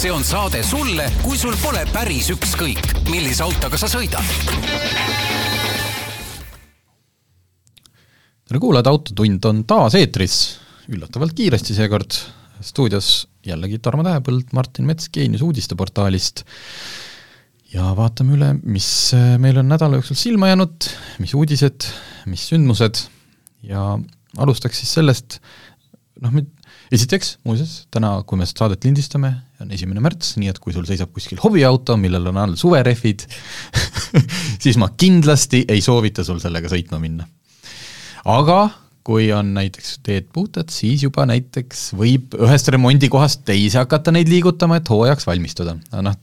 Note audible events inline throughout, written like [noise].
see on saade sulle, kui sul pole päris ükskõik, millise autoga sa sõidad. tere kuulajad, Autotund on taas eetris, üllatavalt kiiresti seekord, stuudios jällegi Tarmo Tähepõld, Martin Mets Geenius uudisteportaalist. Ja vaatame üle, mis meil on nädala jooksul silma jäänud, mis uudised, mis sündmused. Ja alustaks siis sellest, noh, esiteks, muuseas, täna, kui me saadet lindistame, on esimene märts, nii et kui sul seisab kuskil hobiauto, millel on all suverehvid [laughs] siis ma kindlasti ei soovita sul sellega sõitma minna. aga kui on näiteks teed puhtad, siis juba näiteks võib ühest remondikohast teise hakata neid liigutama, et hooajaks valmistuda. noh,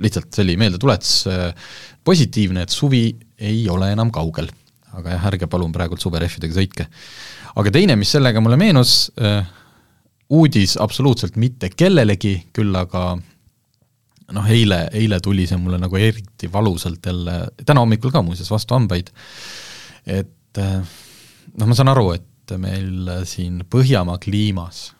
lihtsalt see oli meeldetuletus äh, positiivne, et suvi ei ole enam kaugel. aga jah, ärge palun praegult suverehvidega sõitke. aga teine, mis sellega mulle meenus äh,, uudis absoluutselt mitte kellelegi, küll aga noh, eile, eile tuli see mulle nagu eriti valusalt jälle, täna hommikul ka muuseas, vastu hambaid, et noh, ma saan aru, et meil siin Põhjamaa kliimas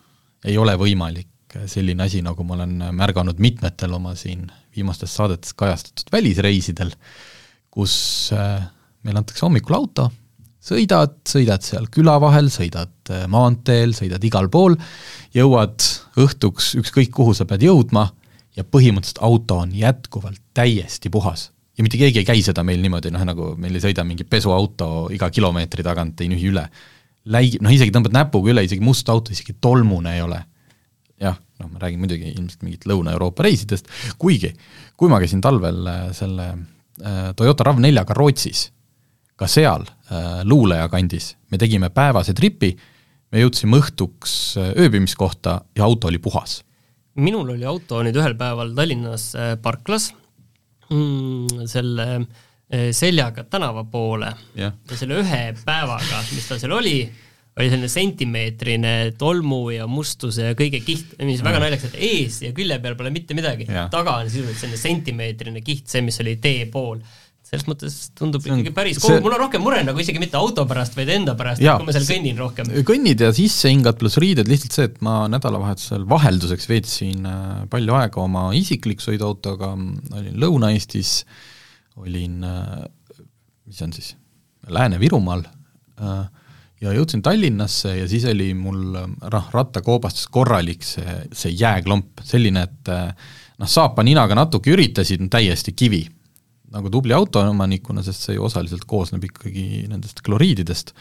ei ole võimalik selline asi, nagu ma olen märganud mitmetel oma siin viimastes saadetes kajastatud välisreisidel, kus meil antakse hommikul auto, sõidad, sõidad seal küla vahel, sõidad äh, maanteel, sõidad igal pool, jõuad õhtuks ükskõik kuhu sa pead jõudma ja põhimõtteliselt auto on jätkuvalt täiesti puhas. ja mitte keegi ei käi seda meil niimoodi, noh nagu meil ei sõida mingi pesuauto iga kilomeetri tagant, ei nühi üle. Läi-, noh isegi tõmbad näpuga üle, isegi must auto, isegi tolmune ei ole. jah, noh ma räägin muidugi ilmselt mingit Lõuna-Euroopa reisidest, kuigi kui ma käisin talvel äh, selle äh, Toyota RAV4-ga Rootsis ka seal äh, Luuleja kandis me tegime päevase tripi, me jõudsime õhtuks äh, ööbimiskohta ja auto oli puhas. minul oli auto nüüd ühel päeval Tallinnas äh, parklas mm, selle seljaga tänava poole yeah. ja selle ühe päevaga, mis tal seal oli, oli selline sentimeetrine tolmu ja mustuse ja kõige kiht, mis väga naljakas, et ees ja külje peal pole mitte midagi yeah., taga on sisuliselt selline sentimeetrine kiht, see, mis oli tee pool selles mõttes tundub on- ikkagi päris see- see... mul on rohkem mure nagu isegi mitte auto pärast, vaid enda pärast, kui ma seal kõnnin rohkem. kõnnid ja sissehingad pluss riided, lihtsalt see, et ma nädalavahetusel vahelduseks veetsin äh, palju aega oma isikliku sõiduautoga, olin Lõuna-Eestis, olin, äh, mis see on siis, Lääne-Virumaal, ja jõudsin Tallinnasse ja siis oli mul noh, rattakoobastus korralik see, see jääklomp, selline, et äh, noh, saapaninaga natuke üritasid, täiesti kivi nagu tubli autoomanikuna, sest see ju osaliselt koosneb ikkagi nendest kloriididest,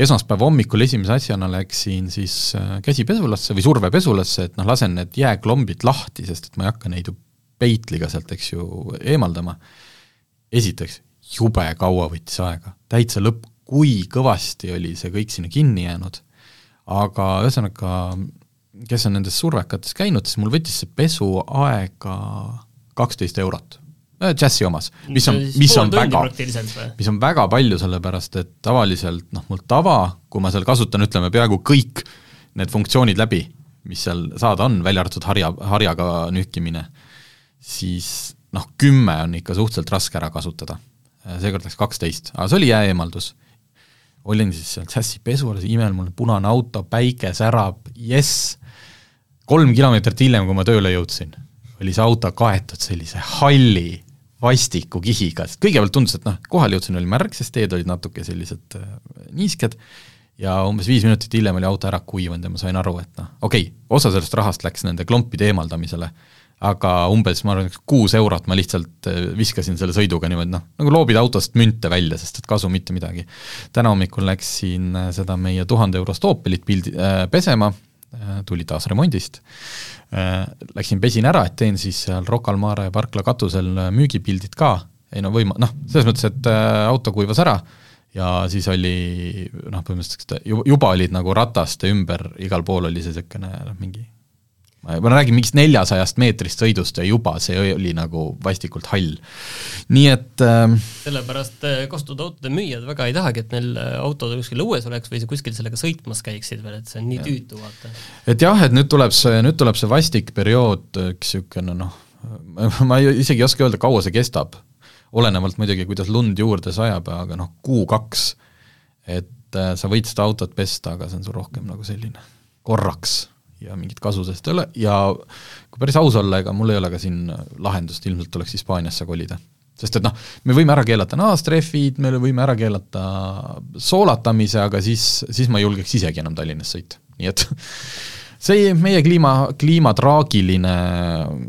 esmaspäeva hommikul esimese asjana läksin siis äh, käsipesulasse või survepesulasse, et noh, lasen need jääklombid lahti, sest et ma ei hakka neid ju peitliga sealt, eks ju, eemaldama. esiteks, jube kaua võttis aega, täitsa lõpp, kui kõvasti oli see kõik sinna kinni jäänud, aga ühesõnaga, kes on nendes survekates käinud, siis mul võttis see pesu aega kaksteist eurot Jazzi omas, mis on, mis on väga, mis on väga palju, sellepärast et tavaliselt noh, mul tava, kui ma seal kasutan, ütleme peaaegu kõik need funktsioonid läbi, mis seal saada on, välja arvatud harja, harjaga nühkimine, siis noh, kümme on ikka suhteliselt raske ära kasutada. seekord läks kaksteist, aga see oli jääeemaldus. olin siis seal Jazzi pesu juures, imen, mul punane auto, päike särab, jess, kolm kilomeetrit hiljem, kui ma tööle jõudsin, oli see auto kaetud sellise halli vastiku kihiga, sest kõigepealt tundus, et noh, kohale jõudsin, oli märg, sest teed olid natuke sellised äh, niisked. Ja umbes viis minutit hiljem oli auto ära kuivanud ja ma sain aru, et noh, okei okay,, osa sellest rahast läks nende klompide eemaldamisele, aga umbes ma arvan, kuus eurot ma lihtsalt äh, viskasin selle sõiduga niimoodi noh, nagu loobid autost münte välja, sest et kasu mitte midagi. täna hommikul läksin äh, seda meie tuhande eurost Opelit pildi äh,, pesema tuli taas remondist. Äh,, läksin pesin ära, et teen siis seal Rocca al Mare parkla katusel müügipildid ka, ei no võima-, noh, selles mõttes, et äh, auto kuivas ära ja siis oli noh, põhimõtteliselt juba olid nagu rataste ümber, igal pool oli see niisugune noh, mingi ma, räägin mingist neljasajast meetrist sõidust ja juba see oli nagu vastikult hall. nii et äh, sellepärast kostnud autode müüjad väga ei tahagi, et neil autod kuskil õues oleks või kuskil sellega sõitmas käiksid veel, et see on nii ja. tüütu, vaata. et jah, et nüüd tuleb see, nüüd tuleb see vastik periood, üks niisugune noh, ma ei, isegi ei oska öelda, kaua see kestab, olenevalt muidugi, kuidas lund juurde sajab, aga noh, kuu-kaks, et äh, sa võid seda autot pesta, aga see on sul rohkem nagu selline korraks ja mingit kasu sellest ei ole. Ja kui päris aus olla, ega mul ei ole ka siin lahendust, ilmselt tuleks Hispaaniasse kolida. sest et noh, me võime ära keelata naastrehvid, me võime ära keelata soolatamise, aga siis, siis ma ei julgeks isegi enam Tallinnas sõita, nii et [laughs] see meie kliima, kliima traagiline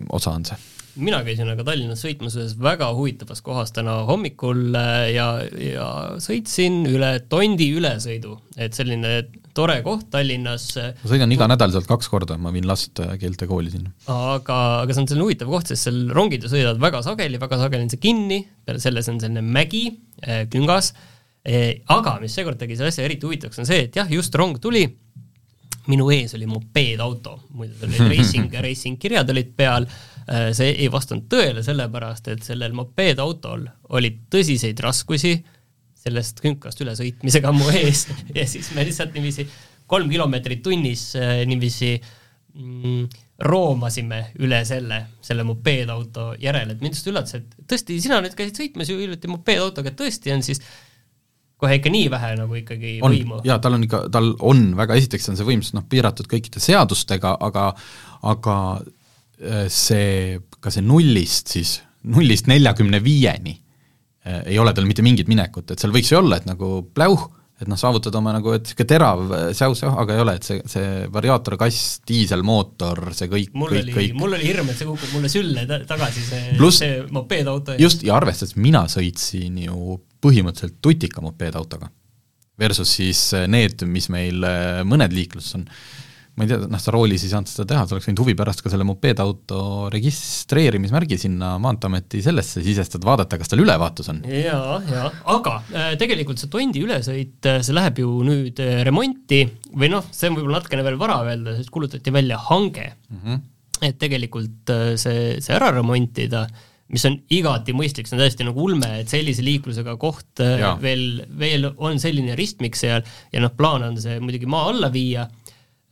osa on see. Mina käisin aga Tallinnas sõitmas ühes väga huvitavas kohas täna hommikul äh, ja, ja sõitsin üle Tondi ülesõidu, et selline tore koht Tallinnas. ma sõidan iga nädal sealt kaks korda, ma viin last keeltekooli sinna. aga, aga see on selline huvitav koht, sest seal rongid ju sõidavad väga sageli, väga sageli on see kinni, peale selle see on selline mägi, äh, küngas, aga mis seekord tegi selle asja eriti huvitavaks, on see, et jah, just rong tuli, minu ees oli mopeedauto, muidu seal olid racing, [laughs] racing kirjad olid peal. Äh, see ei vastanud tõele, sellepärast et sellel mopeedautol olid tõsiseid raskusi sellest künkast ülesõitmisega mu ees. Ja siis me lihtsalt niiviisi kolm kilomeetrit tunnis äh, niiviisi mm, roomasime üle selle, selle mopeedauto järele, et mind just üllatas, et tõesti, sina nüüd käisid sõitmas ju hiljuti mopeedautoga, et tõesti on siis kohe ikka nii vähe nagu ikkagi on, võimu. jaa, tal on ikka, tal on väga, esiteks on see võimsus noh, piiratud kõikide seadustega, aga aga Äh, see, ka see nullist siis, nullist neljakümne viieni ei ole tal mitte mingit minekut, et seal võiks ju olla, et nagu pläuh, et noh, saavutada oma nagu, et niisugune terav äh, säus jah, aga ei ole, et see, see variaatorkass, diiselmootor, see kõik, mul kõik, oli, kõik mul oli hirm, et see kukub mulle sülle ta tagasi, see, see mopeedauto. just, ja arvestades, mina sõitsin ju põhimõtteliselt tutika mopeedautoga. Versus siis need, mis meil mõned liikluses on, ma ei tea, noh, sa roolis ei saanud seda teha, sa oleks võinud huvi pärast ka selle mopeedauto registreerimismärgi sinna Maanteeameti sellesse sisestada, vaadata, kas tal ülevaatus on. jaa, jaa, aga äh, tegelikult see Tondi ülesõit, äh, see läheb ju nüüd äh, remonti või noh, see on võib-olla natukene veel vara öelda, sest kuulutati välja hange mm. -hmm. et tegelikult see, see ära remontida, mis on igati mõistlik, see on täiesti nagu ulme, et sellise liiklusega koht ja. veel, veel on selline ristmik seal ja noh, plaan on see muidugi maa alla viia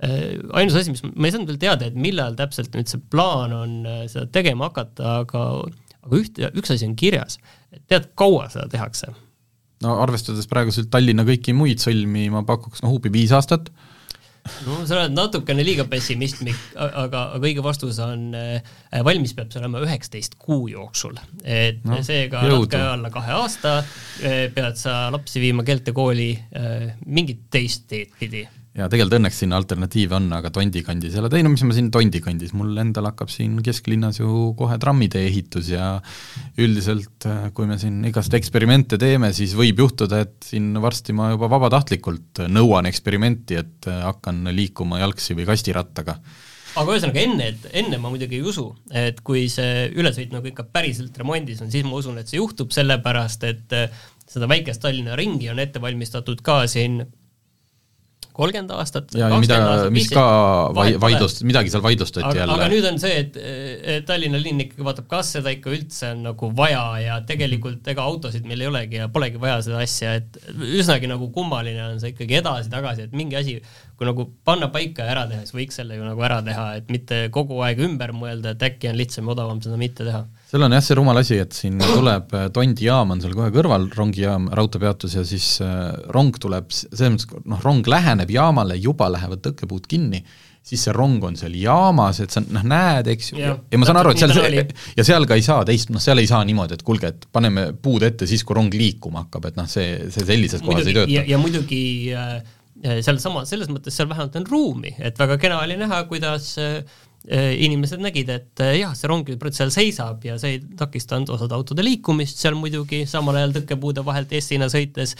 ainus asi, mis ma ei saanud veel teada, et millal täpselt nüüd see plaan on äh, seda tegema hakata, aga, aga üht, üks asi on kirjas, et tead, kaua seda tehakse? no arvestades praeguselt Tallinna kõiki muid sõlmi, ma pakuks noh, huupi viis aastat. no sa oled natukene liiga pessimistlik, aga, aga õige vastus on äh, valmis peab see olema üheksateist kuu jooksul. et no, seega natuke alla kahe aasta pead sa lapsi viima keeltekooli mingit teist teed pidi ja tegelikult õnneks siin alternatiive on, aga Tondi kandis ei ole, ei no mis ma siin Tondi kandis, mul endal hakkab siin kesklinnas ju kohe trammitee ehitus ja üldiselt äh, kui me siin igast eksperimente teeme, siis võib juhtuda, et siin varsti ma juba vabatahtlikult nõuan eksperimenti, et äh, hakkan liikuma jalgsi või kastirattaga. Aga ühesõnaga enne, et enne ma muidugi ei usu, et kui see ülesõit nagu ikka päriselt remondis on, siis ma usun, et see juhtub, sellepärast et äh, seda väikest Tallinna ringi on ette valmistatud ka siin kolmkümmend aastat. ja mida, mis ka vai-, vaidlust, midagi seal vaidlustati aga, jälle. aga nüüd on see, et, et Tallinna linn ikkagi vaatab, kas seda ikka üldse on nagu vaja ja tegelikult ega autosid meil ei olegi ja polegi vaja seda asja, et üsnagi nagu kummaline on see ikkagi edasi-tagasi, et mingi asi, kui nagu panna paika ja ära teha, siis võiks selle ju nagu ära teha, et mitte kogu aeg ümber mõelda, et äkki on lihtsam ja odavam seda mitte teha seal on jah, see rumal asi, et siin tuleb äh, Tondi jaam on seal kohe kõrval, rongijaam, raudteepeatus ja siis äh, rong tuleb, selles mõttes, noh, rong läheneb jaamale, juba lähevad tõkkepuud kinni, siis see rong on seal jaamas, et sa noh, näed, eks ju, ja, ma saan aru, et seal see, [laughs] ja seal ka ei saa teist, noh, seal ei saa niimoodi, et kuulge, et paneme puud ette siis, kui rong liikuma hakkab, et noh, see, see sellises kohas ei tööta. ja muidugi äh, sealsama, selles mõttes seal vähemalt on ruumi, et väga kena oli näha, kuidas äh, Äh, inimesed nägid, et äh, jah, see rong seal seisab ja see ei takistanud osade autode liikumist seal muidugi, samal ajal tõkkepuude vahelt Essina sõites,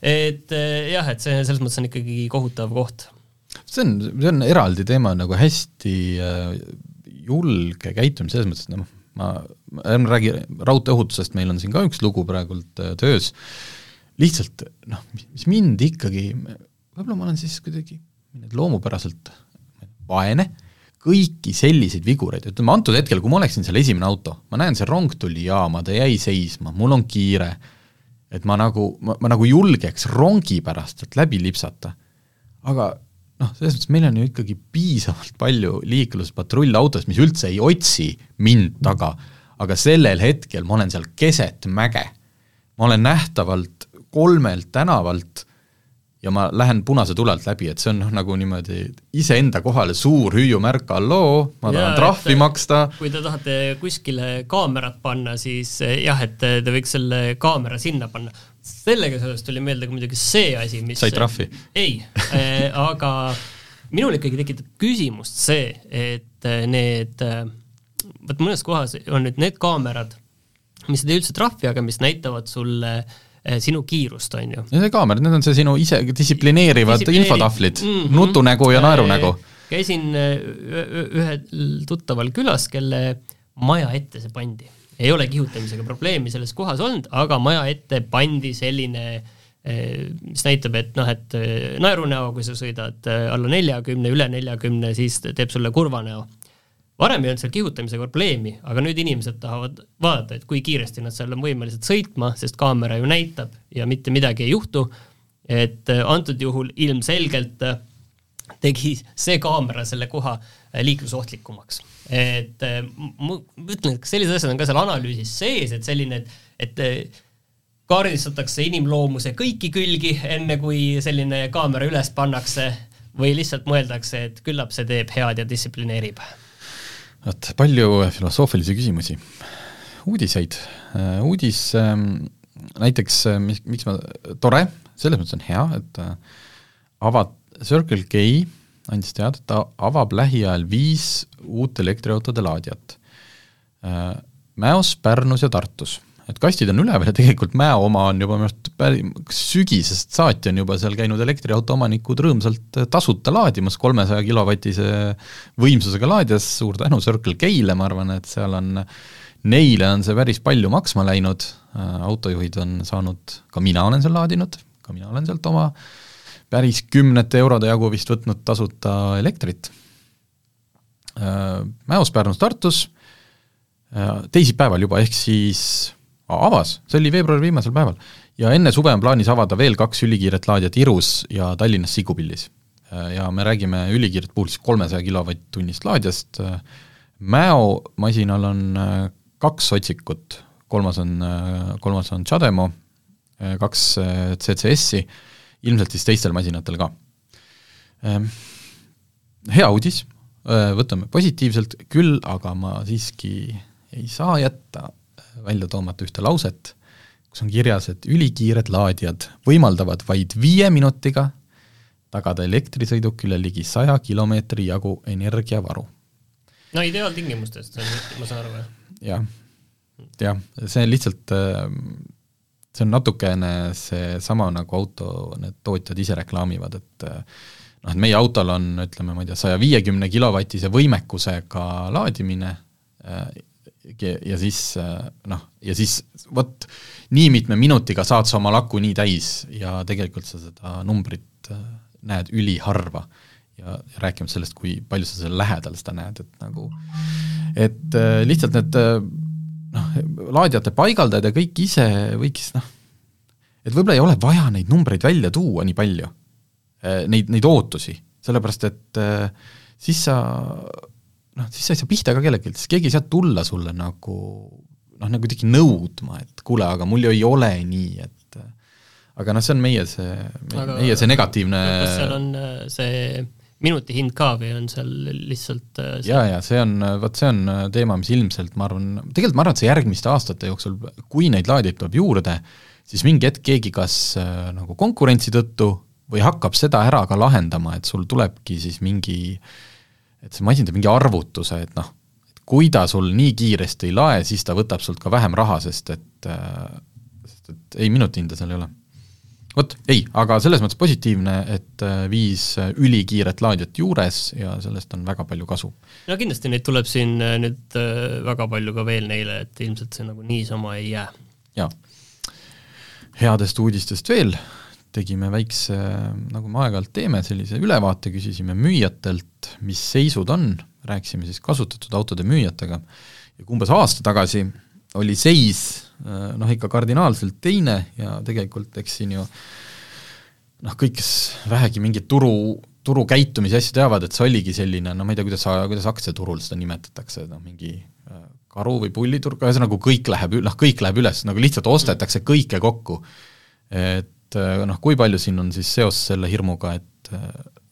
et äh, jah, et see selles mõttes on ikkagi kohutav koht. see on, see on eraldi teema, nagu hästi julge käitumine, selles mõttes, et noh, ma, ärme räägi raudteeohutusest, meil on siin ka üks lugu praegult töös, lihtsalt noh, mis mind ikkagi, võib-olla ma olen siis kuidagi loomupäraselt vaene kõiki selliseid vigureid, ütleme antud hetkel, kui ma oleksin seal esimene auto, ma näen, see rong tuli jaama, ta jäi seisma, mul on kiire, et ma nagu, ma, ma nagu julgeks rongi pärast sealt läbi lipsata. aga noh, selles mõttes meil on ju ikkagi piisavalt palju liikluspatrullautosid, mis üldse ei otsi mind taga, aga sellel hetkel ma olen seal keset mäge. ma olen nähtavalt kolmelt tänavalt ja ma lähen punase tule alt läbi, et see on noh, nagu niimoodi iseenda kohale suur hüüumärk, halloo, ma tahan Jaa, trahvi et- maksta, kui te tahate kuskile kaamerat panna, siis eh, jah, et te võiks selle kaamera sinna panna. sellega seoses tuli meelde ka muidugi see asi, mis Said trahvi? ei äh, aga minul ikkagi tekitab küsimust see, et eh, need, vot mõnes kohas on nüüd need kaamerad, mis ei tee üldse trahvi, aga mis näitavad sulle eh, sinu kiirust, on ju. ja see kaamera, need on see sinu ise distsiplineerivad Distsiplineeri- infotahvlid mm. -hmm. nutunägu ja naerunägu. käisin äh, ühel tuttaval külas, kelle maja ette see pandi. ei ole kihutamisega probleemi selles kohas olnud, aga maja ette pandi selline eh, mis näitab, et noh, et eh, naerunäo, kui sa sõidad eh, alla neljakümne, üle neljakümne, siis teeb sulle kurva näo. Varem ei olnud seal kihutamisega probleemi, aga nüüd inimesed tahavad vaadata, et kui kiiresti nad seal on võimelised sõitma, sest kaamera ju näitab ja mitte midagi ei juhtu. et eh, antud juhul ilmselgelt eh, tegi see kaamera selle koha eh, liiklusohtlikumaks. et ma ütlen, et sellised asjad on ka seal analüüsis sees, et selline, et, et kaardistatakse inimloomuse kõiki külgi, enne kui selline kaamera üles pannakse või lihtsalt mõeldakse, et küllap see teeb head ja distsiplineerib? Vot, palju filosoofilisi küsimusi. uudiseid, uudis ähm, näiteks, mis, miks ma, tore, selles mõttes on hea, et äh, avad, Circle K andis teada, et ta avab lähiajal viis uut elektriautode laadijat. Äh, Mäos, Pärnus ja Tartus. Et kastid on üleval ja tegelikult Mäo oma on juba minu arust päri-, sügisest saati on juba seal käinud elektriauto omanikud rõõmsalt tasuta laadimas kolmesaja kilovatise võimsusega laadijas, suur tänu Circle K-le, ma arvan, et seal on, neile on see päris palju maksma läinud, autojuhid on saanud, ka mina olen seal laadinud, ka mina olen sealt oma päris kümnete eurode jagu vist võtnud tasuta elektrit. Mäos, Pärnus, Tartus, teisipäeval juba, ehk siis avas, see oli veebruari viimasel päeval, ja enne suve on plaanis avada veel kaks ülikiiret laadijat Irus ja Tallinnas Sigupildis. ja me räägime ülikiiret puhul siis kolmesaja kilovatt-tunnist laadijast, Mäo masinal on kaks otsikut, kolmas on, kolmas on Chademo, kaks CCS-i, ilmselt siis teistel masinatel ka. Hea uudis, võtame positiivselt, küll aga ma siiski ei saa jätta välja toomata ühte lauset, kus on kirjas, et ülikiired laadijad võimaldavad vaid viie minutiga tagada elektrisõidukile ligi saja kilomeetri jagu energiavaru. no ideaaltingimustes, ma saan aru, jah? jah, jah, see lihtsalt, see on natukene seesama, nagu auto need tootjad ise reklaamivad, et noh, et meie autol on, ütleme, ma ei tea, saja viiekümne kilovatise võimekusega laadimine ja siis noh, ja siis vot nii mitme minutiga saad sa oma laku nii täis ja tegelikult sa seda numbrit näed üliharva. ja, rääkimata sellest, kui palju sa selle lähedal seda näed, et nagu et lihtsalt need noh, laadijate paigaldajad ja kõik ise võiks noh, et võib-olla ei ole vaja neid numbreid välja tuua nii palju, neid, neid ootusi, sellepärast et siis sa noh, siis sa ei saa pihta ka kellelgi, siis keegi ei saa tulla sulle nagu noh, nagu kuidagi nõudma, et kuule, aga mul ju ei ole nii, et aga noh, see on meie see, meie see negatiivne kas seal on see minuti hind ka või on seal lihtsalt see... jaa, jaa, see on, vot see on teema, mis ilmselt ma arvan, tegelikult ma arvan, et see järgmiste aastate jooksul, kui neid laadijaid tuleb juurde, siis mingi hetk keegi kas äh, nagu konkurentsi tõttu või hakkab seda ära ka lahendama, et sul tulebki siis mingi et see masin teeb mingi arvutuse, et noh, et kui ta sul nii kiiresti ei lae, siis ta võtab sult ka vähem raha, sest et äh, sest et ei, minuti hinda seal ei ole. vot, ei, aga selles mõttes positiivne, et äh, viis ülikiiret laadijat juures ja sellest on väga palju kasu. no kindlasti neid tuleb siin nüüd väga palju ka veel neile, et ilmselt see nagu niisama ei jää. jaa. headest uudistest veel, tegime väikse, nagu me aeg-ajalt teeme, sellise ülevaate, küsisime müüjatelt, mis seisud on, rääkisime siis kasutatud autode müüjatega ja umbes aasta tagasi oli seis noh, ikka kardinaalselt teine ja tegelikult eks siin ju noh, kõik, kes vähegi mingit turu, turu käitumise asju teavad, et see oligi selline, no ma ei tea, kuidas, kuidas aktsiaturul seda nimetatakse, noh mingi karu- või pulliturg, ühesõnaga kõik läheb, noh kõik läheb üles, nagu lihtsalt ostetakse kõike kokku. et et noh, kui palju siin on siis seos selle hirmuga, et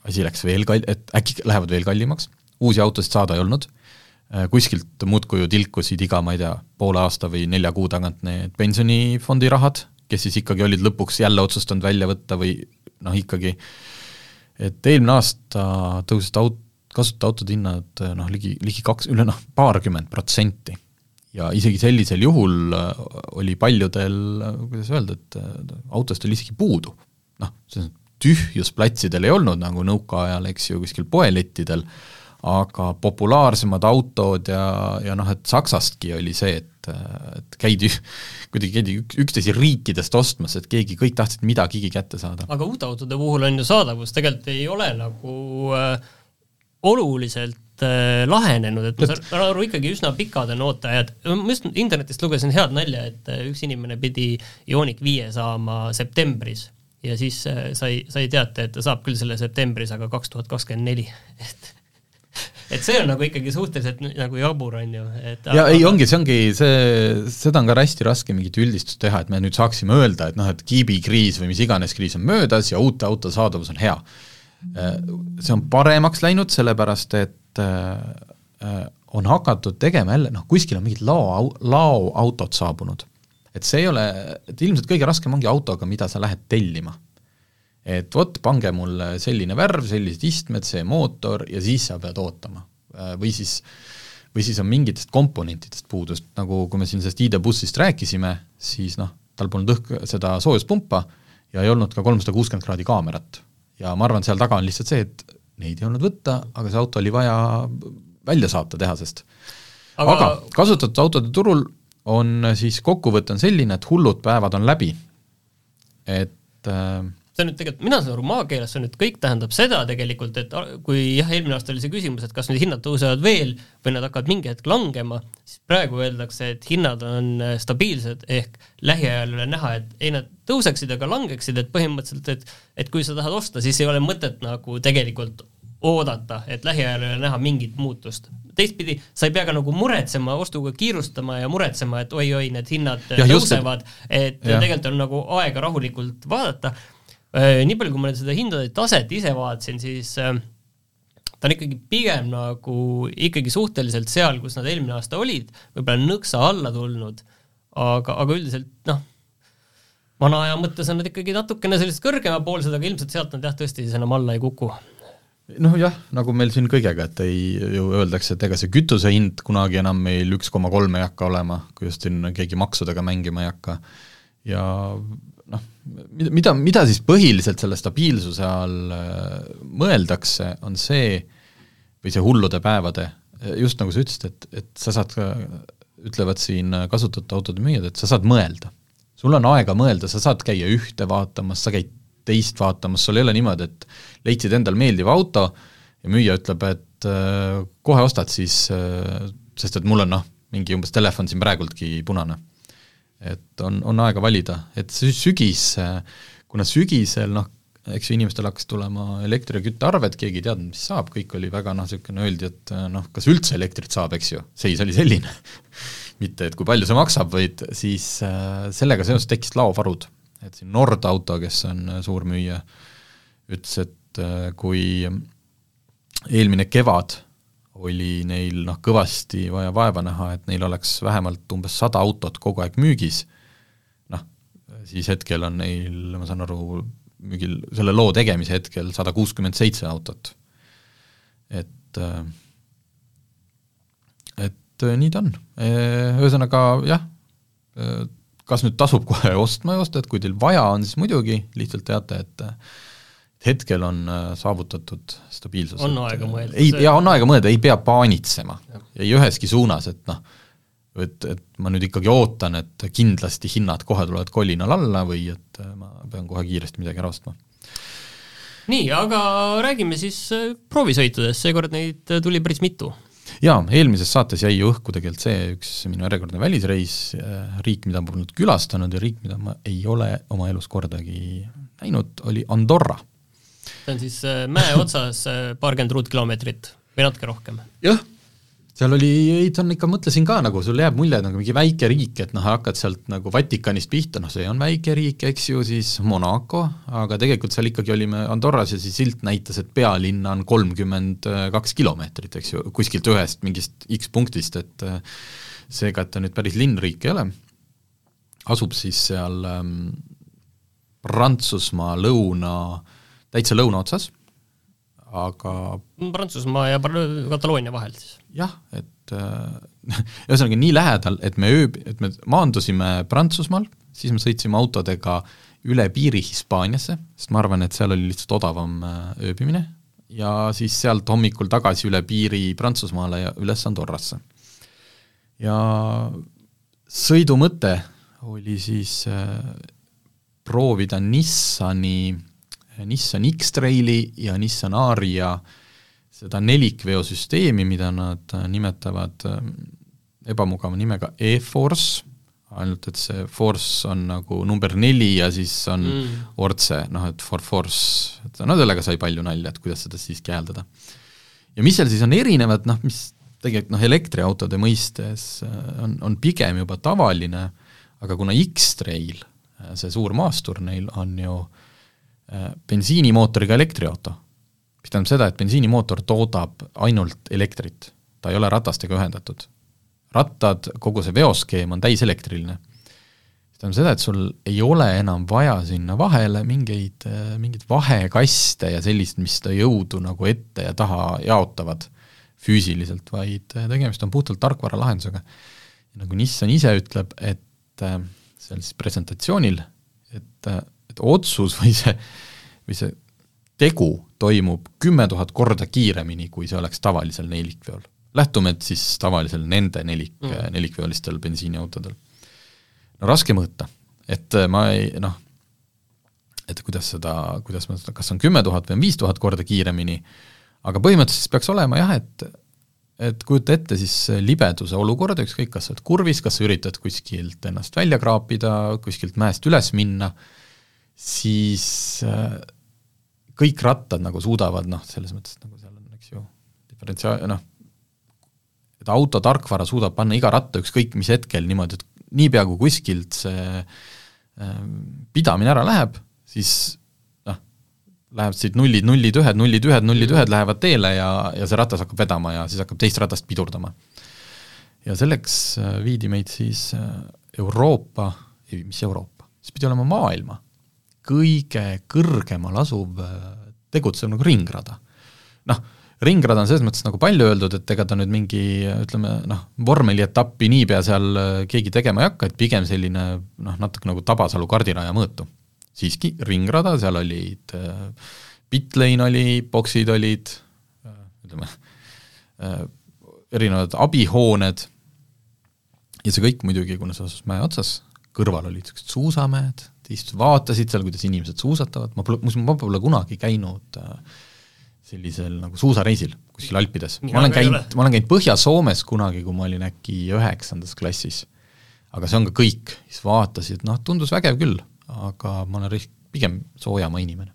asi läks veel kall-, et äkki lähevad veel kallimaks, uusi autosid saada ei olnud, kuskilt muudkui ju tilkusid iga, ma ei tea, poole aasta või nelja kuu tagant need pensionifondi rahad, kes siis ikkagi olid lõpuks jälle otsustanud välja võtta või noh, ikkagi. Et eelmine aasta tõusid aut-, kasutatud autode hinnad noh, ligi, ligi kaks, üle noh, paarkümmend protsenti. Ja isegi sellisel juhul äh, oli paljudel, kuidas öelda, et äh, autost oli isegi puudu. noh, see tühjus platsidel ei olnud, nagu nõukaajal, eks ju, kuskil poelettidel, aga populaarsemad autod ja, ja noh, et Saksastki oli see, et, et käidi, [laughs] kuidagi käidi üksteise riikidest ostmas, et keegi, kõik tahtsid midagigi kätte saada. aga uute autode puhul on ju saadavus tegelikult ei ole nagu äh, oluliselt äh, lahenenud, et ma saan aru, ikkagi üsna pikad on ooteajad, ma just internetist lugesin head nalja, et äh, üks inimene pidi Ioniq viie saama septembris ja siis äh, sai, sai teate, et ta saab küll selle septembris, aga kaks tuhat kakskümmend neli, [laughs] et et see on nagu ikkagi suhteliselt nagu jabur, on ju, et ja aga... ei, ongi, see ongi, see, seda on ka hästi raske mingit üldistust teha, et me nüüd saaksime öelda, et noh, et kiibikriis või mis iganes kriis on möödas ja uute autode saadavus on hea. Äh, see on paremaks läinud, sellepärast et äh, äh, on hakatud tegema jälle, noh, kuskil on mingid lao, laoautod saabunud. et see ei ole, et ilmselt kõige raskem ongi autoga, mida sa lähed tellima et vot, pange mulle selline värv, sellised istmed, see mootor ja siis sa pead ootama. Või siis, või siis on mingitest komponentidest puudust, nagu kui me siin sellest ID bussist rääkisime, siis noh, tal polnud õhk, seda soojuspumpa ja ei olnud ka kolmsada kuuskümmend kraadi kaamerat. Ja ma arvan, seal taga on lihtsalt see, et neid ei olnud võtta, aga see auto oli vaja välja saata tehasest. aga, aga kasutatud autode turul on siis kokkuvõte on selline, et hullud päevad on läbi. et äh, see on nüüd tegelikult, mina saan aru, maakeeles see nüüd kõik tähendab seda tegelikult, et kui jah, eelmine aasta oli see küsimus, et kas need hinnad tõusevad veel või nad hakkavad mingi hetk langema, siis praegu öeldakse, et hinnad on äh, stabiilsed, ehk lähiajal ei ole näha, et ei nad tõuseksid ega langeksid, et põhimõtteliselt, et et kui sa tahad osta, siis ei ole mõtet nagu tegelikult oodata, et lähiajal ei ole näha mingit muutust. teistpidi, sa ei pea ka nagu muretsema, ostuga kiirustama ja muretsema, et oi-oi, need hinnad ja, tõusevad, et ja. tegelikult on nagu aega rahulikult vaadata nii palju, kui ma nüüd seda hindade taset ise vaatasin, siis äh, ta on ikkagi pigem nagu ikkagi suhteliselt seal, kus nad eelmine aasta olid, võib-olla nõksa alla tulnud, aga, aga üldiselt noh, vana aja mõttes on nad ikkagi natukene sellised kõrgemapoolsed, aga ilmselt sealt nad jah, tõesti siis enam alla ei kuku noh jah, nagu meil siin kõigega, et ei ju öeldakse, et ega see kütuse hind kunagi enam meil üks koma kolm ei hakka olema, kui just siin keegi maksudega mängima ei hakka. ja noh, mida, mida, siis põhiliselt selle stabiilsuse all äh, mõeldakse, on see, või see hullude päevade, just nagu sa ütlesid, et, et sa saad ütlevad siin kasutatud autode müüjad, et sa saad mõelda. sul on aega mõelda, sa saad käia ühte vaatamas, sa käid teist vaatamas, sul ei ole niimoodi, et leidsid endale meeldiva auto ja müüja ütleb, et äh, kohe ostad siis äh,, sest et mul on noh, mingi umbes telefon siin praegultki punane et on, on aega valida, et sügis, kuna sügisel noh, eks ju inimestel hakkas tulema elektri- ja küttearved, keegi ei teadnud, mis saab, kõik oli väga noh, niisugune öeldi, et noh, kas üldse elektrit saab, eks ju, seis oli selline [laughs] mitte et kui palju see maksab, vaid siis äh, sellega seoses tekkisid laovarud. et siin Nord Auto, kes on suur müüja, ütles, et äh, kui eelmine kevad oli neil noh, kõvasti vaja vaeva näha, et neil oleks vähemalt umbes sada autot kogu aeg müügis, noh, siis hetkel on neil, ma saan aru, müügil, selle loo tegemise hetkel sada kuuskümmend seitse autot. et, äh, et äh, nii ta on, äh, ühesõnaga jah, kas nüüd tasub kohe ostma ei osta, et kui teil vaja on, siis muidugi, lihtsalt teate, et hetkel on äh, saavutatud stabiilsus. on aega mõelda. ei, jaa, on aega mõelda, ei pea paanitsema. ei üheski suunas, et noh, et, et ma nüüd ikkagi ootan, et kindlasti hinnad kohe tulevad kolinal alla või et äh, ma pean kohe kiiresti midagi ära ostma. nii, aga räägime siis äh, proovisõitudest, seekord neid tuli päris mitu. jaa, eelmises saates jäi ju õhku tegelikult see üks minu järjekordne välisreis, riik, mida ma polnud külastanud ja riik, mida ma ei ole oma elus kordagi näinud, oli Andorra see on siis äh, mäe otsas äh, paarkümmend ruutkilomeetrit või natuke rohkem? jah, seal oli, ei ta on ikka, mõtlesin ka nagu, sul jääb mulje nagu mingi väike riik, et noh, hakkad sealt nagu Vatikanist pihta, noh see on väike riik, eks ju, siis Monaco, aga tegelikult seal ikkagi olime Andorras ja siis silt näitas, et pealinna on kolmkümmend kaks kilomeetrit, eks ju, kuskilt ühest mingist X punktist, et seega, et ta nüüd päris linnriik ei ole, asub siis seal ähm, Prantsusmaa lõuna, täitsa lõuna otsas, aga Prantsusmaa ja Kataloonia vahel siis? jah, et äh, [laughs] ühesõnaga nii lähedal, et me ööb-, et me maandusime Prantsusmaal, siis me sõitsime autodega üle piiri Hispaaniasse, sest ma arvan, et seal oli lihtsalt odavam äh, ööbimine, ja siis sealt hommikul tagasi üle piiri Prantsusmaale ja üles Andorrasse. ja sõidu mõte oli siis äh, proovida Nissani, Nissan X-Traili ja Nissan Aria seda nelikveosüsteemi, mida nad nimetavad äh, ebamugava nimega E-Force, ainult et see force on nagu number neli ja siis on mm. ortse, noh et for force, et no sellega sai palju nalja, et kuidas seda siiski hääldada. ja mis seal siis on erinevad, noh mis tegelikult noh, elektriautode mõistes äh, on, on pigem juba tavaline, aga kuna X-Trail Äh, see suur maastur neil on ju äh, bensiinimootoriga elektriauto. mis tähendab seda, et bensiinimootor toodab ainult elektrit, ta ei ole ratastega ühendatud. rattad, kogu see veoskeem on täiselektriline. see tähendab seda, et sul ei ole enam vaja sinna vahele mingeid, äh, mingeid vahekaste ja sellist, mis seda jõudu nagu ette ja taha jaotavad füüsiliselt, vaid tegemist on puhtalt tarkvaralahendusega. nagu Nissan ise ütleb, et äh, seal siis presentatsioonil, et otsus või see, või see tegu toimub kümme tuhat korda kiiremini, kui see oleks tavalisel nelikveol. lähtume, et siis tavalisel nende nelik mm., nelikveolistel bensiiniautodel. no raske mõõta, et ma ei noh, et kuidas seda, kuidas ma seda, kas on kümme tuhat või on viis tuhat korda kiiremini, aga põhimõtteliselt peaks olema jah, et et kujuta ette siis libeduse olukorda, ükskõik, kas sa oled kurvis, kas sa üritad kuskilt ennast välja kraapida, kuskilt mäest üles minna, siis äh, kõik rattad nagu suudavad noh, selles mõttes nagu seal on, eks ju, diferentsia-, noh, et auto tarkvara suudab panna iga ratta ükskõik mis hetkel niimoodi, et niipea, kui kuskilt see äh, pidamine ära läheb, siis lähevad siit nullid, nullid, ühed, nullid, ühed, nullid, ühed lähevad teele ja, ja see ratas hakkab vedama ja siis hakkab teist ratast pidurdama. ja selleks äh, viidi meid siis Euroopa, ei mis Euroopa, see pidi olema maailma kõige kõrgemal asuv äh, tegutsev nagu ringrada. noh, ringrada on selles mõttes nagu palju öeldud, et ega ta nüüd mingi ütleme noh, vormelietappi niipea seal keegi tegema ei hakka, et pigem selline noh, natuke nagu Tabasalu kardiraja mõõtu siiski ringrada, seal olid äh, pitlane oli, boksid olid, äh, ütleme, äh, erinevad abihooned ja see kõik muidugi, kuna see asus mäe otsas, kõrval olid niisugused suusamäed, istusid, vaatasid seal, kuidas inimesed suusatavad, ma pole, muuseas, ma pole kunagi käinud sellisel nagu suusareisil kuskil Alpides. ma olen käinud, ma olen käinud Põhja-Soomes kunagi, kui ma olin äkki üheksandas klassis. aga see on ka kõik, siis vaatasid, noh, tundus vägev küll aga ma olen pigem soojamaa inimene.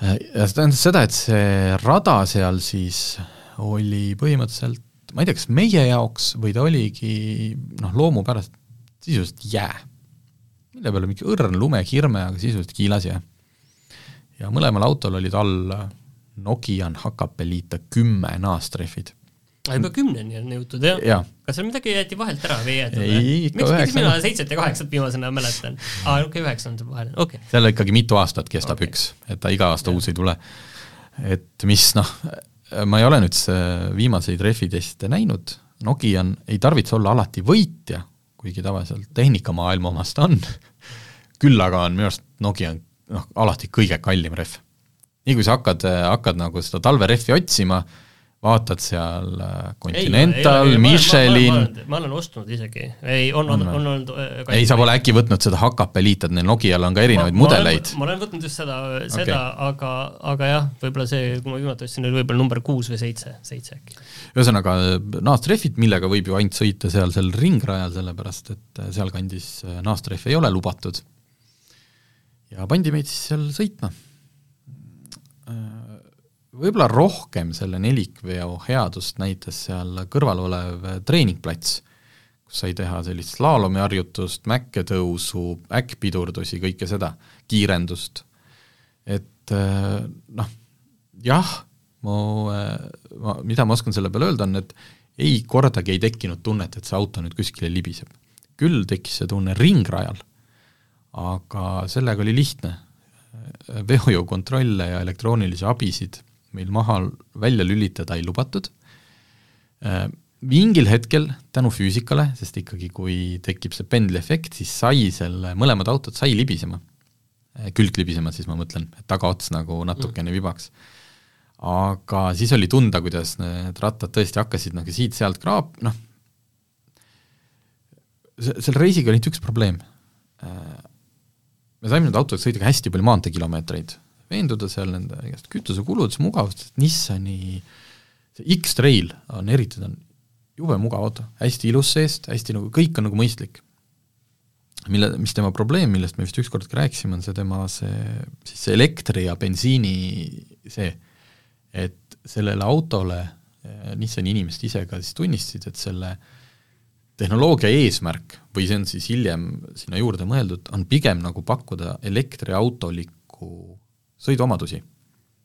ja see tähendas seda, et see rada seal siis oli põhimõtteliselt, ma ei tea, kas meie jaoks või ta oligi noh, loomupärast sisuliselt jää. mille peal mingi õrn lumekirme, aga sisuliselt kiilas jää. ja mõlemal autol olid all Nokian Hakkapeliita kümme naastrehvid juba kümneni on jõutud jah ja.? kas seal midagi jäeti vahelt ära või ei jäetud? ikka üheksa. mina seitset ja kaheksat viimasena mäletan. aa, okei okay,, üheksa on seal vahel, okei okay.. seal ikkagi mitu aastat kestab okay. üks, et ta iga aasta ja. uus ei tule. et mis noh, ma ei ole nüüd viimaseid rehviteste näinud, Nokian ei tarvitse olla alati võitja, kuigi tavaliselt tehnikamaailma omast on küll aga on minu arust Nokian noh, alati kõige kallim rehv. nii kui sa hakkad, hakkad nagu seda talverehvi otsima, vaatad seal äh, Continental, Michelin ma, olen ostnud isegi, ei, on, on, on olnud äh, ei, sa pole äkki võtnud seda HKP-liit, et neil Nokial on ka erinevaid ma, mudeleid? ma olen võtnud just seda, seda okay., aga, aga jah, võib-olla see, kui ma viimati ostsin, oli võib-olla number kuus või seitse, seitse äkki. ühesõnaga, naastrehvid, millega võib ju ainult sõita seal sel ringrajal, sellepärast et äh, sealkandis naastrehv ei ole lubatud. ja pandi meid siis seal sõitma võib-olla rohkem selle nelikveo headust näitas seal kõrval olev treeningplats, kus sai teha sellist slaalomiharjutust, mäkketõusu, äkkpidurdusi, kõike seda, kiirendust. et äh, noh, jah, mu, äh, ma, mida ma oskan selle peale öelda, on, et ei, kordagi ei tekkinud tunnet, et see auto nüüd kuskile libiseb. küll tekkis see tunne ringrajal, aga sellega oli lihtne. veojõukontrolle ja elektroonilisi abisid meil maha välja lülitada ei lubatud, mingil hetkel tänu füüsikale, sest ikkagi kui tekib see pendliefekt, siis sai selle, mõlemad autod sai libisema, külglibisema siis ma mõtlen, et tagaots nagu natukene vibaks. Aga siis oli tunda, kuidas need rattad tõesti hakkasid nagu siit-sealt kraap-, noh, selle reisiga oli ainult üks probleem. me saime nende autodega sõita hästi palju maanteekilomeetreid, veenduda seal nende igast kütusekuludes, mugavustes, Nissani see X-Trail on eriti, ta on jube mugav auto, hästi ilus seest, hästi nagu, kõik on nagu mõistlik. mille, mis tema probleem, millest me vist ükskord ka rääkisime, on see tema see, siis see elektri ja bensiini see, et sellele autole eh, Nissani inimesed ise ka siis tunnistasid, et selle tehnoloogia eesmärk või see on siis hiljem sinna juurde mõeldud, on pigem nagu pakkuda elektriautolikku sõiduomadusi.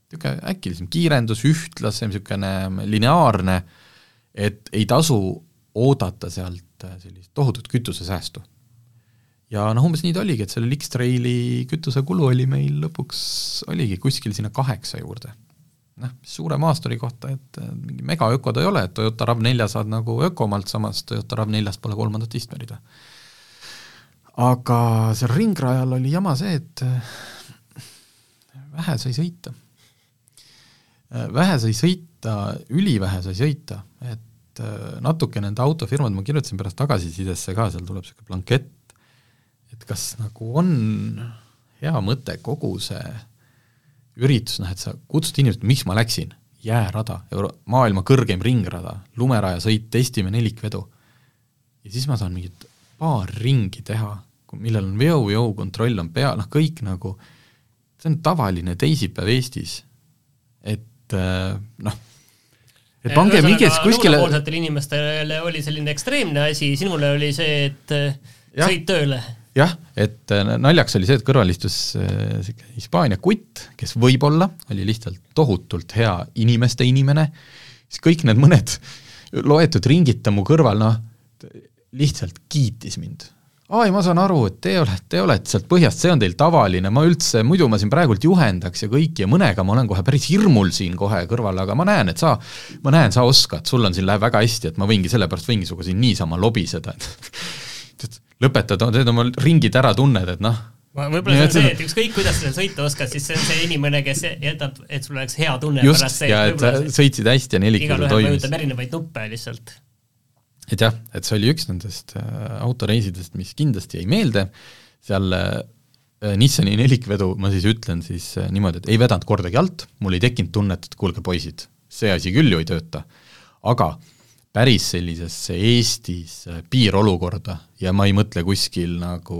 niisugune äkilisem kiirendus, ühtlasem, niisugune lineaarne, et ei tasu oodata sealt sellist tohutut kütusesäästu. ja noh, umbes nii ta oligi, et sellel X-Traili kütusekulu oli meil lõpuks, oligi kuskil sinna kaheksa juurde noh, suure maasturi kohta, et mingi megaöko ta ei ole, et Toyota RAV4 saad nagu ökomalt, samas Toyota RAV4-st pole kolmandat istmerid. aga seal ringrajal oli jama see, et vähe sai sõita. vähe sai sõita, ülivähe sai sõita, et natuke nende autofirmad, ma kirjutasin pärast tagasisidesse ka, seal tuleb niisugune blankett, et kas nagu on hea mõte kogu see üritus, noh et sa kutsud inimesed, miks ma läksin, jäärada, euro-, maailma kõrgeim ringrada, lumerajasõit, testime nelikvedu. ja siis ma saan mingit paar ringi teha, millel on veojõukontroll on pea, noh kõik nagu, see on tavaline teisipäev Eestis, et äh, noh, et pange mingis kuskile lõunapoolsetele inimestele oli selline ekstreemne asi, sinule oli see, et äh, ja. sõit tööle jah, et äh, naljaks oli see, et kõrval istus niisugune Hispaania kutt, kes võib-olla oli lihtsalt tohutult hea inimeste inimene, siis kõik need mõned loetud ringid ta mu kõrval, noh, lihtsalt kiitis mind. Aa, ei ma saan aru, et te olete, te olete sealt põhjast, see on teil tavaline, ma üldse, muidu ma siin praegult juhendaks ja kõik ja mõnega ma olen kohe päris hirmul siin kohe kõrval, aga ma näen, et sa, ma näen, sa oskad, sul on siin, läheb väga hästi, et ma võingi, sellepärast võingi sinuga siin niisama lobiseda, et [laughs] lõpetad, teed oma ringid ära, tunned, et noh, võib-olla see on see, et ükskõik, kuidas sa sõita oskad, siis see on see inimene, kes jätab, et sul oleks hea tunne just, pärast see, ja et sa sõitsid hästi ja nelik igalühel mõjutab erinevaid nuppe lihtsalt. Et jah, et see oli üks nendest äh, autoreisidest, mis kindlasti jäi meelde, seal äh, Nissani nelikvedu, ma siis ütlen siis äh, niimoodi, et ei vedanud kordagi alt, mul ei tekkinud tunnet, et kuulge poisid, see asi küll ju ei tööta, aga äh, päris sellisesse Eestis äh, piirolukorda ja ma ei mõtle kuskil nagu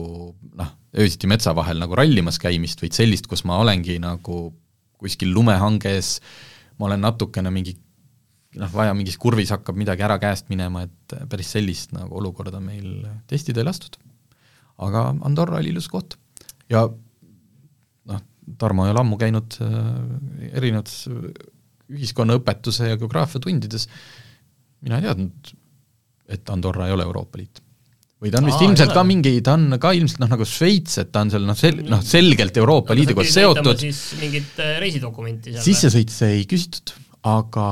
noh, öösiti metsa vahel nagu rallimas käimist, vaid sellist, kus ma olengi nagu kuskil lumehanges, ma olen natukene mingi noh, vaja mingis kurvis hakkab midagi ära käest minema, et päris sellist nagu olukorda meil testida ei lastud. aga Andorra oli ilus koht ja noh, Tarmo ei ole ammu käinud äh, erinevates ühiskonnaõpetuse ja geograafia tundides mina ei teadnud, et Andorra ei ole Euroopa Liit. või ta on vist Aa, ilmselt ka mingi, ta on ka ilmselt noh, nagu Šveits, et ta on seal noh, sel-, noh selgelt Euroopa Liiduga seotud. siis mingit äh, reisidokumenti seal sissesõitse ei küsitud, aga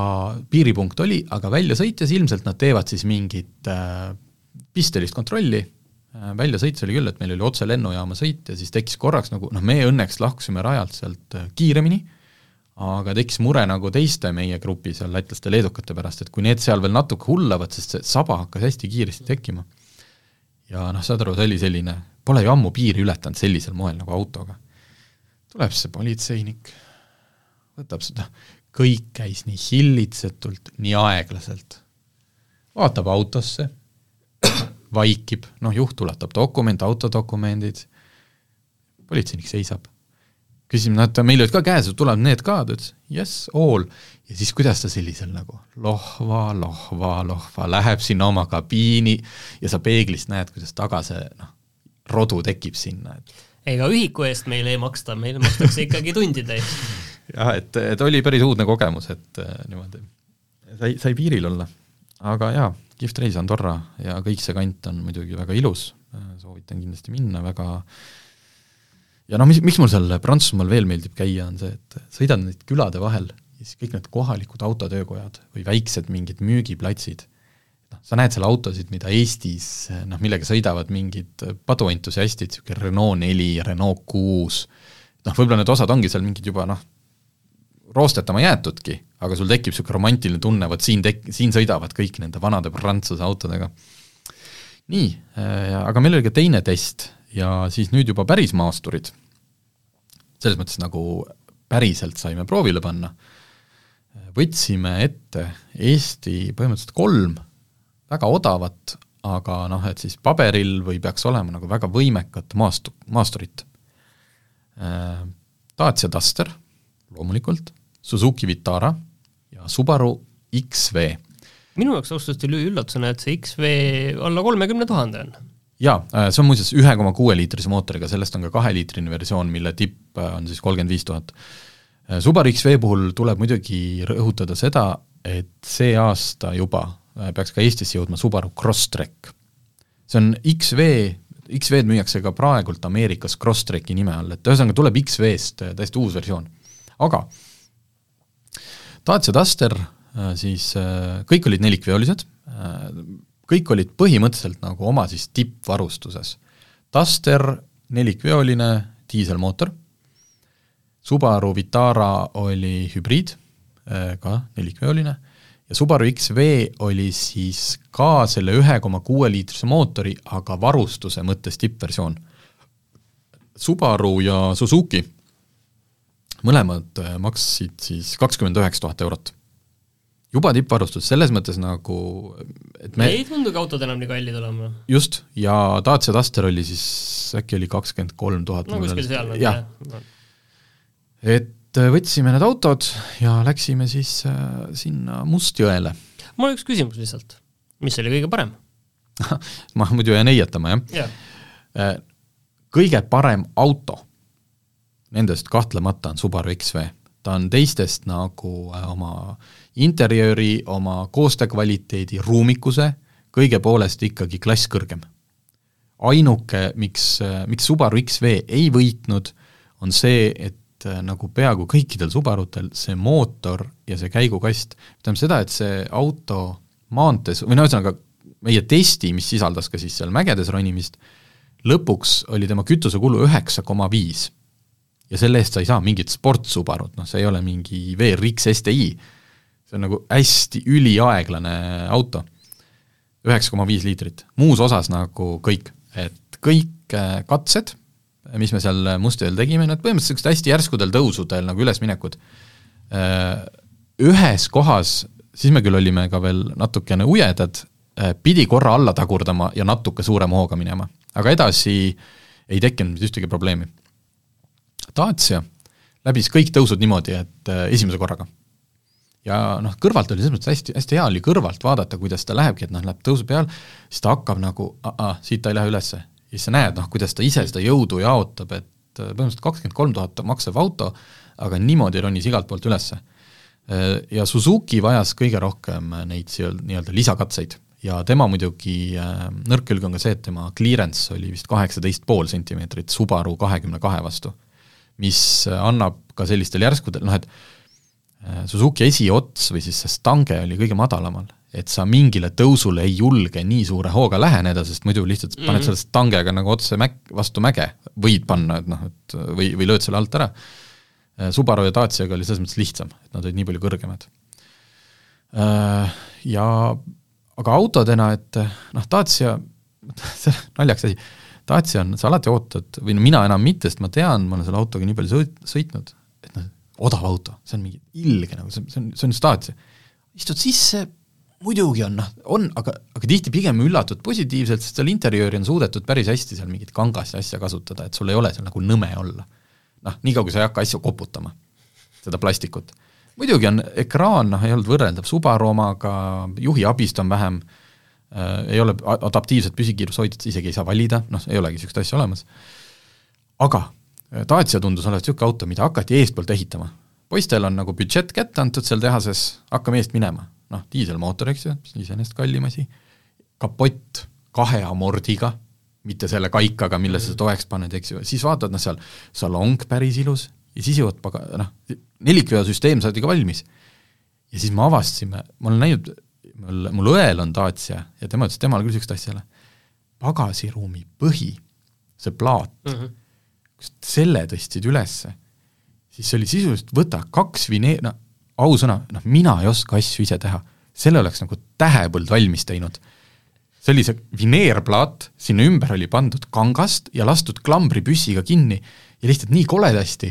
piiripunkt oli, aga välja sõites ilmselt nad teevad siis mingit äh, pistelist kontrolli äh,, välja sõites oli küll, et meil oli otse lennujaama sõit ja siis tekkis korraks nagu noh, me õnneks lahkusime rajalt sealt äh, kiiremini aga tekkis mure nagu teiste meie grupi seal lätlaste, leedukate pärast, et kui need seal veel natuke hullavad, sest see saba hakkas hästi kiiresti tekkima. ja noh, saad aru, see oli selline, pole ju ammu piiri ületanud sellisel moel nagu autoga. tuleb see politseinik, võtab seda, kõik käis nii hillitsetult, nii aeglaselt, vaatab autosse, vaikib, noh juht ulatab dokument, autodokumendid, politseinik seisab küsisime, noh, et meil olid ka käes, tulevad need ka, ta ütles yes, all. ja siis kuidas ta sellisel nagu lohva, lohva, lohva läheb sinna oma kabiini ja sa peeglist näed, kuidas taga see noh, rodu tekib sinna, et ega ühiku eest meile ei maksta, meile makstakse ikkagi tundide eest. [laughs] jah, et, et oli päris uudne kogemus, et äh, niimoodi. Sai, sai piiril olla. aga jaa, kihvt reis Andorra ja kõik see kant on muidugi väga ilus, soovitan kindlasti minna, väga ja noh, mis, miks mul seal Prantsusmaal veel meeldib käia, on see, et sõidan neid külade vahel ja siis kõik need kohalikud autotöökojad või väiksed mingid müügiplatsid, noh, sa näed seal autosid, mida Eestis noh, millega sõidavad mingid paduentusiastid, niisugune Renault neli, Renault kuus, noh, võib-olla need osad ongi seal mingid juba noh, roostetama jäetudki, aga sul tekib niisugune romantiline tunne, vot siin tek-, siin sõidavad kõik nende vanade Prantsuse autodega. nii, aga meil oli ka teine test ja siis nüüd juba päris maasturid, selles mõttes nagu päriselt saime proovile panna, võtsime ette Eesti põhimõtteliselt kolm väga odavat, aga noh, et siis paberil või peaks olema nagu väga võimekat maastu-, maasturit. Dacia Duster loomulikult, Suzuki Vitara ja Subaru XV. minu jaoks ausalt öeldes oli üllatusena, et see XV alla kolmekümne tuhande on. jaa, see on muuseas ühe koma kuue liitrise mootoriga, sellest on ka kaheliitrine versioon, mille tipp on siis kolmkümmend viis tuhat. Subaru XV puhul tuleb muidugi rõhutada seda, et see aasta juba peaks ka Eestisse jõudma Subaru Crosstrek. see on XV, XV-d müüakse ka praegult Ameerikas Crosstreki nime all, et ühesõnaga tuleb XV-st täiesti uus versioon. aga Dacia Duster siis kõik olid nelikveolised, kõik olid põhimõtteliselt nagu oma siis tippvarustuses. Duster nelikveoline diiselmootor, Subaru Vitara oli hübriid, ka nelikveoline, ja Subaru XV oli siis ka selle ühe koma kuue liitrise mootori, aga varustuse mõttes tippversioon. Subaru ja Suzuki mõlemad maksid siis kakskümmend üheksa tuhat eurot juba tippvarustus, selles mõttes nagu et me ei tundugi autod enam nii kallid olema. just, ja Dacia Duster oli siis, äkki oli kakskümmend kolm tuhat. no kuskil seal on jah ja.. et võtsime need autod ja läksime siis äh, sinna Mustjõele. mul on üks küsimus lihtsalt, mis oli kõige parem [laughs] ma muidu jään heietama, jah ja.. kõige parem auto nendest kahtlemata on Subaru XV, ta on teistest nagu oma interjööri, oma koostöökvaliteedi, ruumikuse, kõige poolest ikkagi klass kõrgem. ainuke, miks, miks Subaru XV ei võitnud, on see, et nagu peaaegu kõikidel Subarutel see mootor ja see käigukast, tähendab seda, et see auto maantees, või no ühesõnaga, meie testi, mis sisaldas ka siis seal mägedes ronimist, lõpuks oli tema kütusekulu üheksa koma viis ja selle eest sa ei saa mingit sport-Subarut, noh, see ei ole mingi VRX STi, see on nagu hästi üliaeglane auto. üheksa koma viis liitrit, muus osas nagu kõik, et kõik äh, katsed, mis me seal Mustjõel tegime, need põhimõtteliselt niisugused hästi järskudel tõusudel nagu ülesminekud, äh, ühes kohas, siis me küll olime ka veel natukene ujedad, äh, pidi korra alla tagurdama ja natuke suurema hooga minema, aga edasi ei tekkinud ühtegi probleemi Dacia läbis kõik tõusud niimoodi, et äh, esimese korraga. ja noh, kõrvalt oli selles mõttes hästi, hästi hea oli kõrvalt vaadata, kuidas ta lähebki, et noh, läheb tõusu peal, siis ta hakkab nagu, siit ta ei lähe ülesse. ja siis sa näed, noh, kuidas ta ise seda jõudu jaotab, et äh, põhimõtteliselt kakskümmend kolm tuhat maksev auto, aga niimoodi ronis igalt poolt ülesse. Äh, ja Suzuki vajas kõige rohkem neid nii-öelda lisakatseid ja tema muidugi nõrk külg on ka see, et tema clearance oli vist kaheksateist pool sentimeetrit Subaru kahekümne kahe vastu mis annab ka sellistel järskudel, noh et äh, Suzuki esiots või siis see stange oli kõige madalamal, et sa mingile tõusule ei julge nii suure hooga läheneda, sest muidu lihtsalt mm -hmm. paned selle stangega nagu otse mäk-, vastu mäge, võid panna, et noh, et või, või lööd selle alt ära. Äh, Subaru ja Daciaga oli selles mõttes lihtsam, et nad olid nii palju kõrgemad. Äh, ja aga autodena, et noh, Dacia, [laughs] naljaks asi Dacia on, sa alati ootad, või no mina enam mitte, sest ma tean, ma olen selle autoga nii palju sõit-, sõitnud, et noh, odav auto, see on mingi ilge nagu, see, see on, see on just Dacia. istud sisse, muidugi on noh, on, aga, aga tihti pigem üllatud positiivselt, sest seal interjööri on suudetud päris hästi seal mingit kangast ja asja kasutada, et sul ei ole seal nagu nõme olla. noh, niikaua kui sa ei hakka asju koputama, seda plastikut. muidugi on ekraan, noh, ei olnud võrreldav Subaru omaga, juhi abist on vähem äh,, ei ole adaptiivset püsikiirushoidjat, isegi ei saa valida, noh, ei olegi niisugust asja olemas, aga äh, Dacia tundus olevat niisugune auto, mida hakati eestpoolt ehitama. poistel on nagu budžett kätte antud seal tehases, hakkame eest minema. noh, diiselmootor, eks ju, iseenesest kallim asi, kapott kahe amordiga, mitte selle kaikaga, mille sa toeks paned, eks ju, siis vaatad, noh seal salong päris ilus ja siis jõuad paga-, noh, nelikveosüsteem saadi ka valmis. ja siis me avastasime, ma olen näinud, mul, mul õel on Dacia ja tema ütles, temal küll niisugust asja ei ole, pagasiruumi põhi, see plaat mm, -hmm. kui sa selle tõstsid ülesse, siis see oli sisuliselt, võta kaks vine-, no ausõna, noh mina ei oska asju ise teha, selle oleks nagu tähepõld valmis teinud. See oli see vineerplaat, sinna ümber oli pandud kangast ja lastud klambripüssiga kinni ja lihtsalt nii koledasti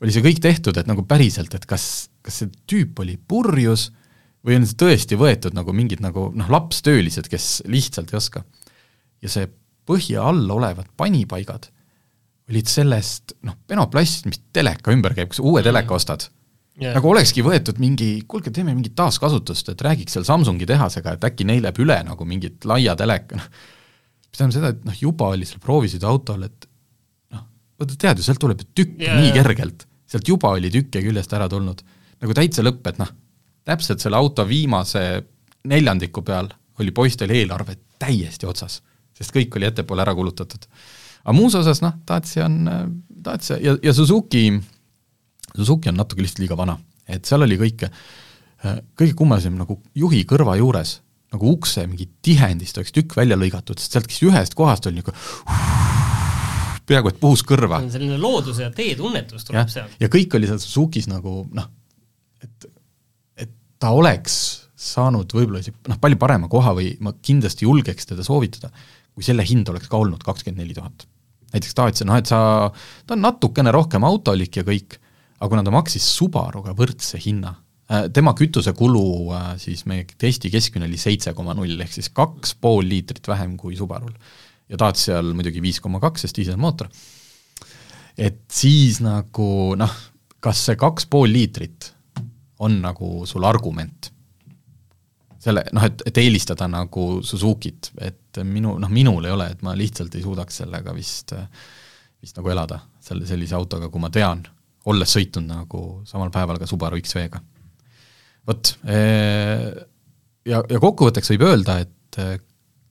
oli see kõik tehtud, et nagu päriselt, et kas, kas see tüüp oli purjus või on see tõesti võetud nagu mingid nagu noh, lapstöölised, kes lihtsalt ei oska. ja see põhja all olevad panipaigad olid sellest noh, penoplast, mis teleka ümber käib, kui sa uue teleka mm. ostad yeah., nagu olekski võetud mingi, kuulge, teeme mingit taaskasutust, et räägiks seal Samsungi tehasega, et äkki neil jääb üle nagu mingit laia teleka, noh. mis tähendab seda, et noh, juba oli seal proovisid autol, et noh, vaata tead ju, sealt tuleb ju tükke yeah, nii kergelt, sealt juba oli tükke küljest ära tulnud. nagu täitsa lõpp, et noh, täpselt selle auto viimase neljandiku peal oli poistel eelarve täiesti otsas, sest kõik oli ettepoole ära kulutatud. aga muus osas noh, Dacia on, Dacia ja, ja Suzuki Suzuki on natuke lihtsalt liiga vana, et seal oli kõike, kõige kummalisem nagu juhi kõrva juures, nagu ukse mingi tihendist oleks tükk välja lõigatud, sest sealt, ühest kohast oli niisugune peaaegu et puhus kõrva. selline looduse ja teetunnetus tuleb sealt. ja kõik oli seal Suzukis nagu noh, et ta oleks saanud võib-olla isegi noh, palju parema koha või ma kindlasti julgeks teda soovitada, kui selle hind oleks ka olnud kakskümmend neli tuhat. näiteks Dacia, noh et sa, ta on natukene rohkem autolik ja kõik, aga kuna ta maksis Subaruga võrdse hinna, äh, tema kütusekulu äh, siis meie testi keskmine oli seitse koma null, ehk siis kaks pool liitrit vähem kui Subarul. ja Dacial muidugi viis koma kaks, sest diiselmootor. et siis nagu noh, kas see kaks pool liitrit on nagu sul argument? selle noh, et, et eelistada nagu Suzukit, et minu, noh minul ei ole, et ma lihtsalt ei suudaks sellega vist, vist nagu elada, selle, sellise autoga, kui ma tean, olles sõitnud nagu samal päeval ka Subaru XV-ga. vot, eh, ja, ja kokkuvõtteks võib öelda, et eh,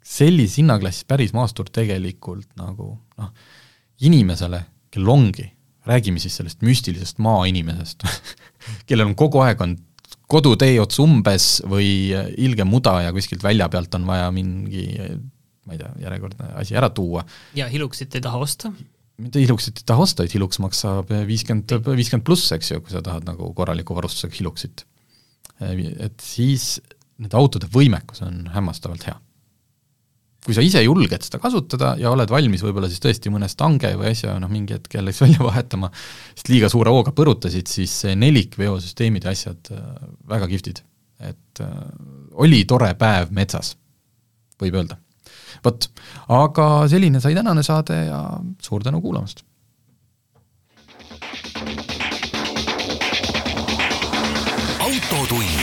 sellises hinnaklassis päris maastur tegelikult nagu noh, inimesele, kellel ongi, räägime siis sellest müstilisest maainimesest [laughs] kellel on kogu aeg on kodutee ots umbes või ilge muda ja kuskilt välja pealt on vaja mingi ma ei tea, järjekordne asi ära tuua. ja Hiluxit ei taha osta mitte Hiluxit ei taha osta, vaid Hilux maksab viiskümmend, viiskümmend pluss, eks ju, kui sa tahad nagu korraliku varustusega Hiluxit. Et siis nende autode võimekus on hämmastavalt hea. Kui sa ise julged seda kasutada ja oled valmis võib-olla siis tõesti mõne stange või asja noh, mingi hetk jälle välja vahetama, sest liiga suure hooga põrutasid, siis nelikveosüsteemid ja asjad äh, väga kihvtid. et äh, oli tore päev metsas, võib öelda vot, aga selline sai tänane saade ja suur tänu kuulamast! autotund.